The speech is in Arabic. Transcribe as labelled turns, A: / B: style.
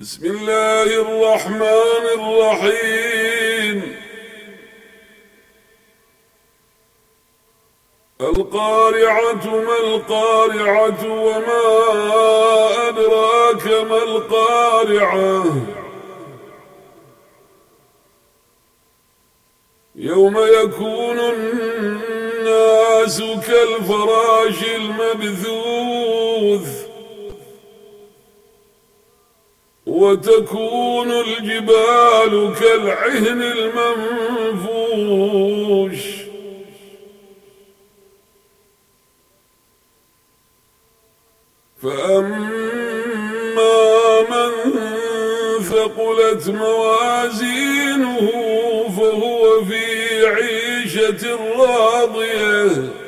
A: بسم الله الرحمن الرحيم. القارعة ما القارعة وما أدراك ما القارعة. يوم يكون الناس كالفراش المبثوث. وتكون الجبال كالعهن المنفوش. فأما من ثقلت موازينه فهو في عيشة راضية.